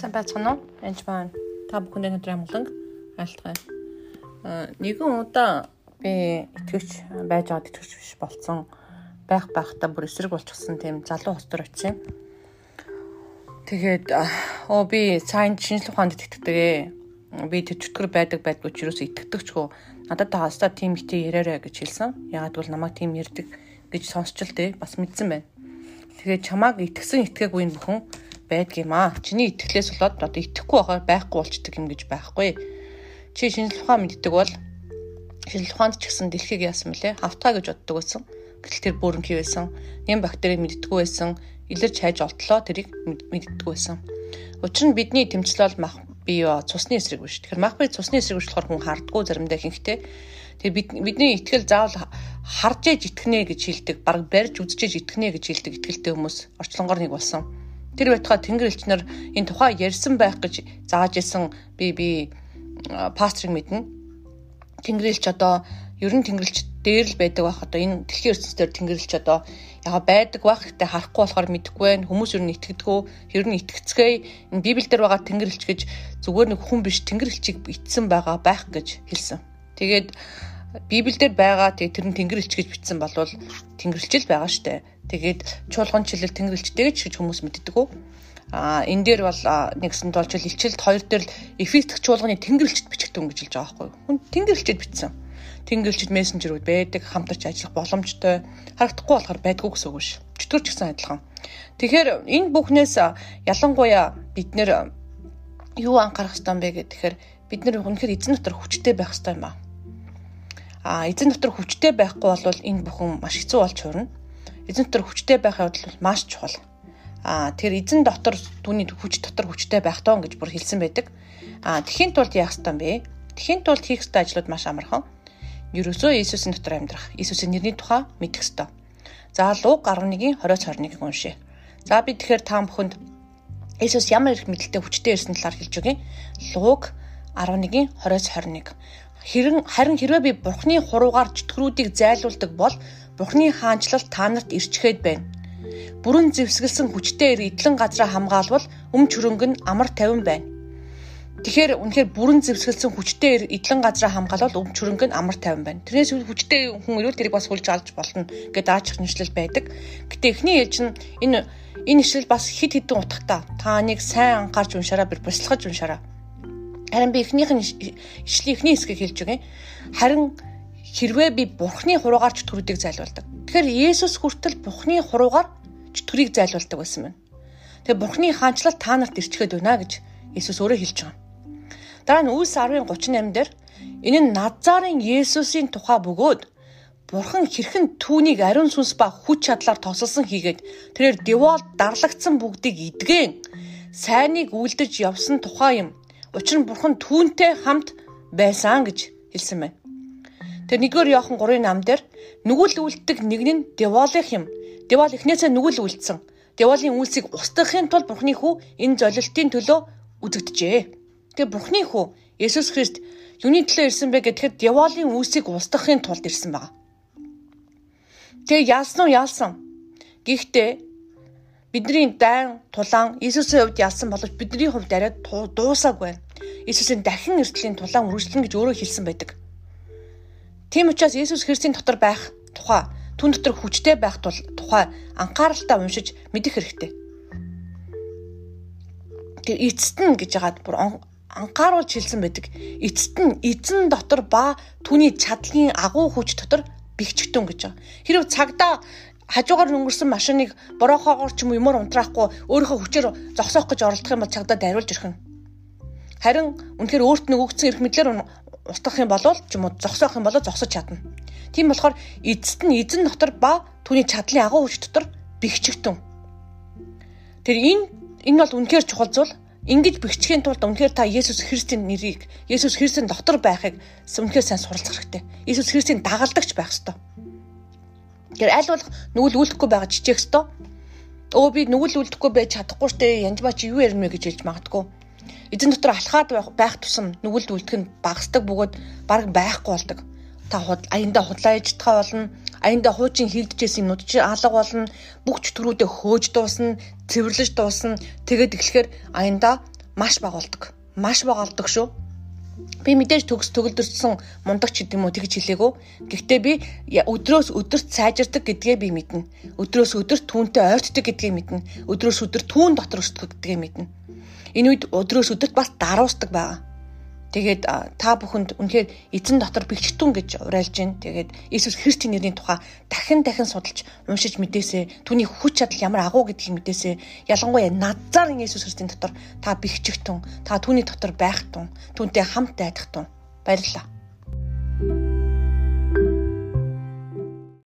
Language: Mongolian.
Сайн байцгаана уу? Энд байна. Та бүхэнд өнөөдөр амглан айлтгая. Аа нэгэн удаа би итгэвч байж байгаад итгэвч биш болцсон байх байхдаа бүр эсрэг болчихсон тийм залуу хостор очив. Тэгээд оо би сайн шинжлэх ухаанд итгэдэг. Би тэр чөтгөр байдаг байдгүй ч юусоо итгэдэгчгүй. Надад та хастаа тийм ихтэй яриараа гэж хэлсэн. Ягаад гэвэл намайг тийм ярьдаг гэж сонсч л дээ бас мэдсэн байна. Тэгээд чамааг итгэсэн итгээгүй нь бүхэн байдгийм аа. Чиний итгэлээс болоод одоо итгэхгүй байхаар байхгүй болчдөг юм гэж байхгүй. Чи шинжлэх ухаан мэддэг бол шинжлэх ухаанд ч гэсэн дэлхийг яасан мөлий хавтгаа гэж боддог байсан. Гэтэл тэр бүрэнхий байсан. Нэм бактерийг мэддэггүй байсан. Илэрч хайж олтлоо тэрийг мэддэггүй байсан. Учир нь бидний тэмцэл бол мах бие цусны эсрэг биш. Тэгэхээр мах бие цусны эсрэг биш болохоор хүн хардггүй заримдаа ихэнхдээ. Тэгээ бид бидний итгэл заавал харж ээж итгэнэ гэж хэлдэг. Бараг барьж үзэж итгэнэ гэж хэлдэг итгэлтэй хүмүүс орчлонгоор нэг болсон Тэр байтугай тэнгэр элчнэр энэ тухай ярьсан байх гэж зааж исэн би би пастрыг мэднэ. Тэнгэрлэгч одоо ер нь тэнгэрлэгч дээр л байдаг байх одоо энэ дэлхийн ертөнцийн тэнгэрлэгч одоо яга байдаг байх гэтээ харахгүй болохоор мэдэхгүй байна. Хүмүүс ер нь итгэдэггүй, ер нь итгэцгээе. Энэ Библиэлд байгаа тэнгэрлэгч гэж зүгээр нэг хүн биш тэнгэрлэгчийг итсэн байгаа байх гэж хэлсэн. Тэгээд Библиэлд байгаа тэр нь тэнгэрлэгч гэж бичсэн болвол тэнгэрлэгч л байгаа штэ. Тэгээд чуулган чилэл тэнгэрлэгчтэй гэж хүмүүс мэддэг үү? А энэ дээр бол нэгсэнд болж илчилт хоёр дээр л эффект чуулганы тэнгэрлэгчд бичгдэн гэж хэлж байгаа байхгүй юу? Хүн тэнгэрлэгчд бичсэн. Тэнгэрлэгчд мессенжерүүд байдаг, хамтарч ажиллах боломжтой, харагдахгүй болохоор байдгүй гэсэн үг биш. Чөтгөр ч гэсэн адилхан. Тэгэхээр энэ бүхнээс ялангуяа бид нэр юу анхаарах ёстой юм бэ гэхээр бид нэр үнэхээр эзэн дотор хүчтэй байх ёстой юм аа. А эзэн дотор хүчтэй байхгүй бол энэ бүхэн маш хэцүү болж хуурна эзэн дотор хүчтэй байх явдал бол маш чухал. Аа тэр эзэн дотор түүний хүч дотор хүчтэй байх тоо гэж бүр хэлсэн байдаг. Аа тэхийн тулд яах ёстой юм бэ? Тэхийн тулд хийх ёстой ажлууд маш амархан. Ерөөсөө Иесусийн дотор амьдрах, Иесусийн нэрний тухай мэдэх ёстой. За Луг 11-ийн 20-21-ийг уншъя. За би тэгэхээр та бүхэнд Иесус ямар их мэдлэлтэй хүчтэй ирсэн талаар хэлж өгье. Луг 11-ийн 20-21 Хэрэн харин хэрвээ би Бурхны хуруугаар чөтгөрүүдийг зайлуулдаг бол Бурхны хаанчлал та нарт ирчгээд байна. Бүрэн зэвсгэлсэн хүчтэй ир эдлэн газраа хамгаалвал өмч хөрөнгө нь амар тавин байна. Тэгэхээр үнэхээр бүрэн зэвсгэлсэн хүчтэй ир эдлэн газраа хамгаалвал өмч хөрөнгө нь амар тавин байна. Тэрнээс хүчтэй хүн ирвэл тэрийг бас хүлж алж болно гэдэг даачих нэшлэл байдаг. Гэтэ эхний ээлж нь энэ энэ нэшлэл бас хид хідэн утгатай. Та нэг сайн анхаарч уншаараа бэр бяцлагаж уншаараа. Харин би эхнийх нь ишлэлийн эхний хэсгийг хэлж өгье. Харин хэрвээ би бурхны хуруугаар чөтгөрүүдийг зайлуулдаг. Тэгэхээр Есүс хүртэл бурхны хуруугаар чөтгөрийг зайлуулдаг байсан байна. Тэгээ бурхны хаанчлал та нарт ирчгээд байна гэж Есүс өөрөө хэлж байгаа. Дараа нь Үлс 10:38 дээр энэ нь Назарын Есүсийн тухай бөгөөд Бурхан хэрхэн түүнийг ариун сүнс ба хүч чадлаар тосолсон хийгээд тэрээр девол дарлагдсан бүгдийг идгэн сайныг үлдэж явсан тухай юм. Учир нь Бурхан түүнтэй хамт байсан гэж хэлсэн байна. Тэр нэгдүгээр Иохан 3-ын нам дээр нүгэл үлддэг нэг нь Деволих юм. Девол эхнээсээ нүгэл үлдсэн. Деволын үйлсийг устгахын тулд Бурхны хүү энэ золилтын төлөө үзэгдэжээ. Тэгээ Бурхны хүү Есүс Христ юуны төлөө ирсэн бэ гэхээр Деволын үйлсийг устгахын тулд ирсэн байна. Тэгээ яалсан уу яалсан. Гэхдээ бидний дайн тулаан Иесусийн хувьд ялсан боловч бидний хувьд арай дуусаагүй байна. Иесусийн дахин эртлийн тулаан үргэлжлэн гэж өөрөө хэлсэн байдаг. Тийм учраас Есүс Христийн дотор байх тухай түн дотор хүчтэй байх тул тухай анхааралтай уншиж мэдэх хэрэгтэй. Тэр эцэст нь гэж яагаад бүр анхааруулж хэлсэн байдаг. Эцэст нь эзэн дотор ба түүний чадлын агуу хүч дотор бэхжигтэн гэж байгаа. Хэрвээ цагдаа хажуугаар өнгөрсөн машиныг борохоогоор ч юм уу юмор унтраахгүй өөрийнхөө хүчээр зогсоох гэж оролдох юм бол цагдаа дариулж ирэх нь. Харин үнэхээр өөрт нь өгсөн эрх мэдлэр устгах юм бол ч юм уу зогсоох юм бол зогсож чадна. Тийм болохоор эцэст нь эзэн дотор ба түүний чадлын агуу хүч дотор бэхжигтэн. Тэр энэ энэ бол үнэхээр чухал зүйл. Ингэж бэхжихийн тулд үнэхээр та Есүс Христийн нэрийг Есүс Христийн дотор байхыг үнэхээр сайн суралцах хэрэгтэй. Есүс Христийн дагалдагч байх ёстой. Тэр аль болох нүгэл үлдэхгүй байгаа чичээх ёстой. Өө би нүгэл үлдэхгүй байж чадахгүй штэ янз бач юу ярина мэ гэж хэлж магадгүй эзэн дотор алхаад байх тусам нүгэлд үлдэх нь багасдаг бөгөөд баг байхгүй болдог. Та аяндаа худлаа ижтгах болно. Аяндаа хуучин хилдэжсэн юмнууд чи алга болно. Бүх чөтгөрүүдээ хөөж дуусна, цэвэрлэж дуусна. Тэгээд эхлэхээр аяндаа маш бага болдог. Маш бага болдог шүү. Би мэдээж төгс төгөлдөрсөн мундаг ч гэдэм үү тэгж хэлээгөө. Гэхдээ би өдрөөс өдөрт сайжирдаг гэдгээ би мэднэ. Өдрөөс өдөрт түүнтэй ойртдог гэдгээ мэднэ. Өдрөөс өдөр түүн дотор өсдөг гэдгээ мэднэ. Энэ үед өдрөөс өдөрт бас даруусдаг байгаа. Тэгээд та бүхэнд үнэхээр эзэн дотор бэлчтүн гэж уриалж байна. Тэгээд Иесус Христийн нэрийн тухай дахин дахин судалж уншиж мэдээсэ түүний хүч чадал ямар агуу гэдгийг мэдээсэ ялангуяа надзаар Иесус Христийн дотор та бэлчгтүн, та түүний дотор байх тун, түүнтэй хамт айдах тун. Баярлалаа.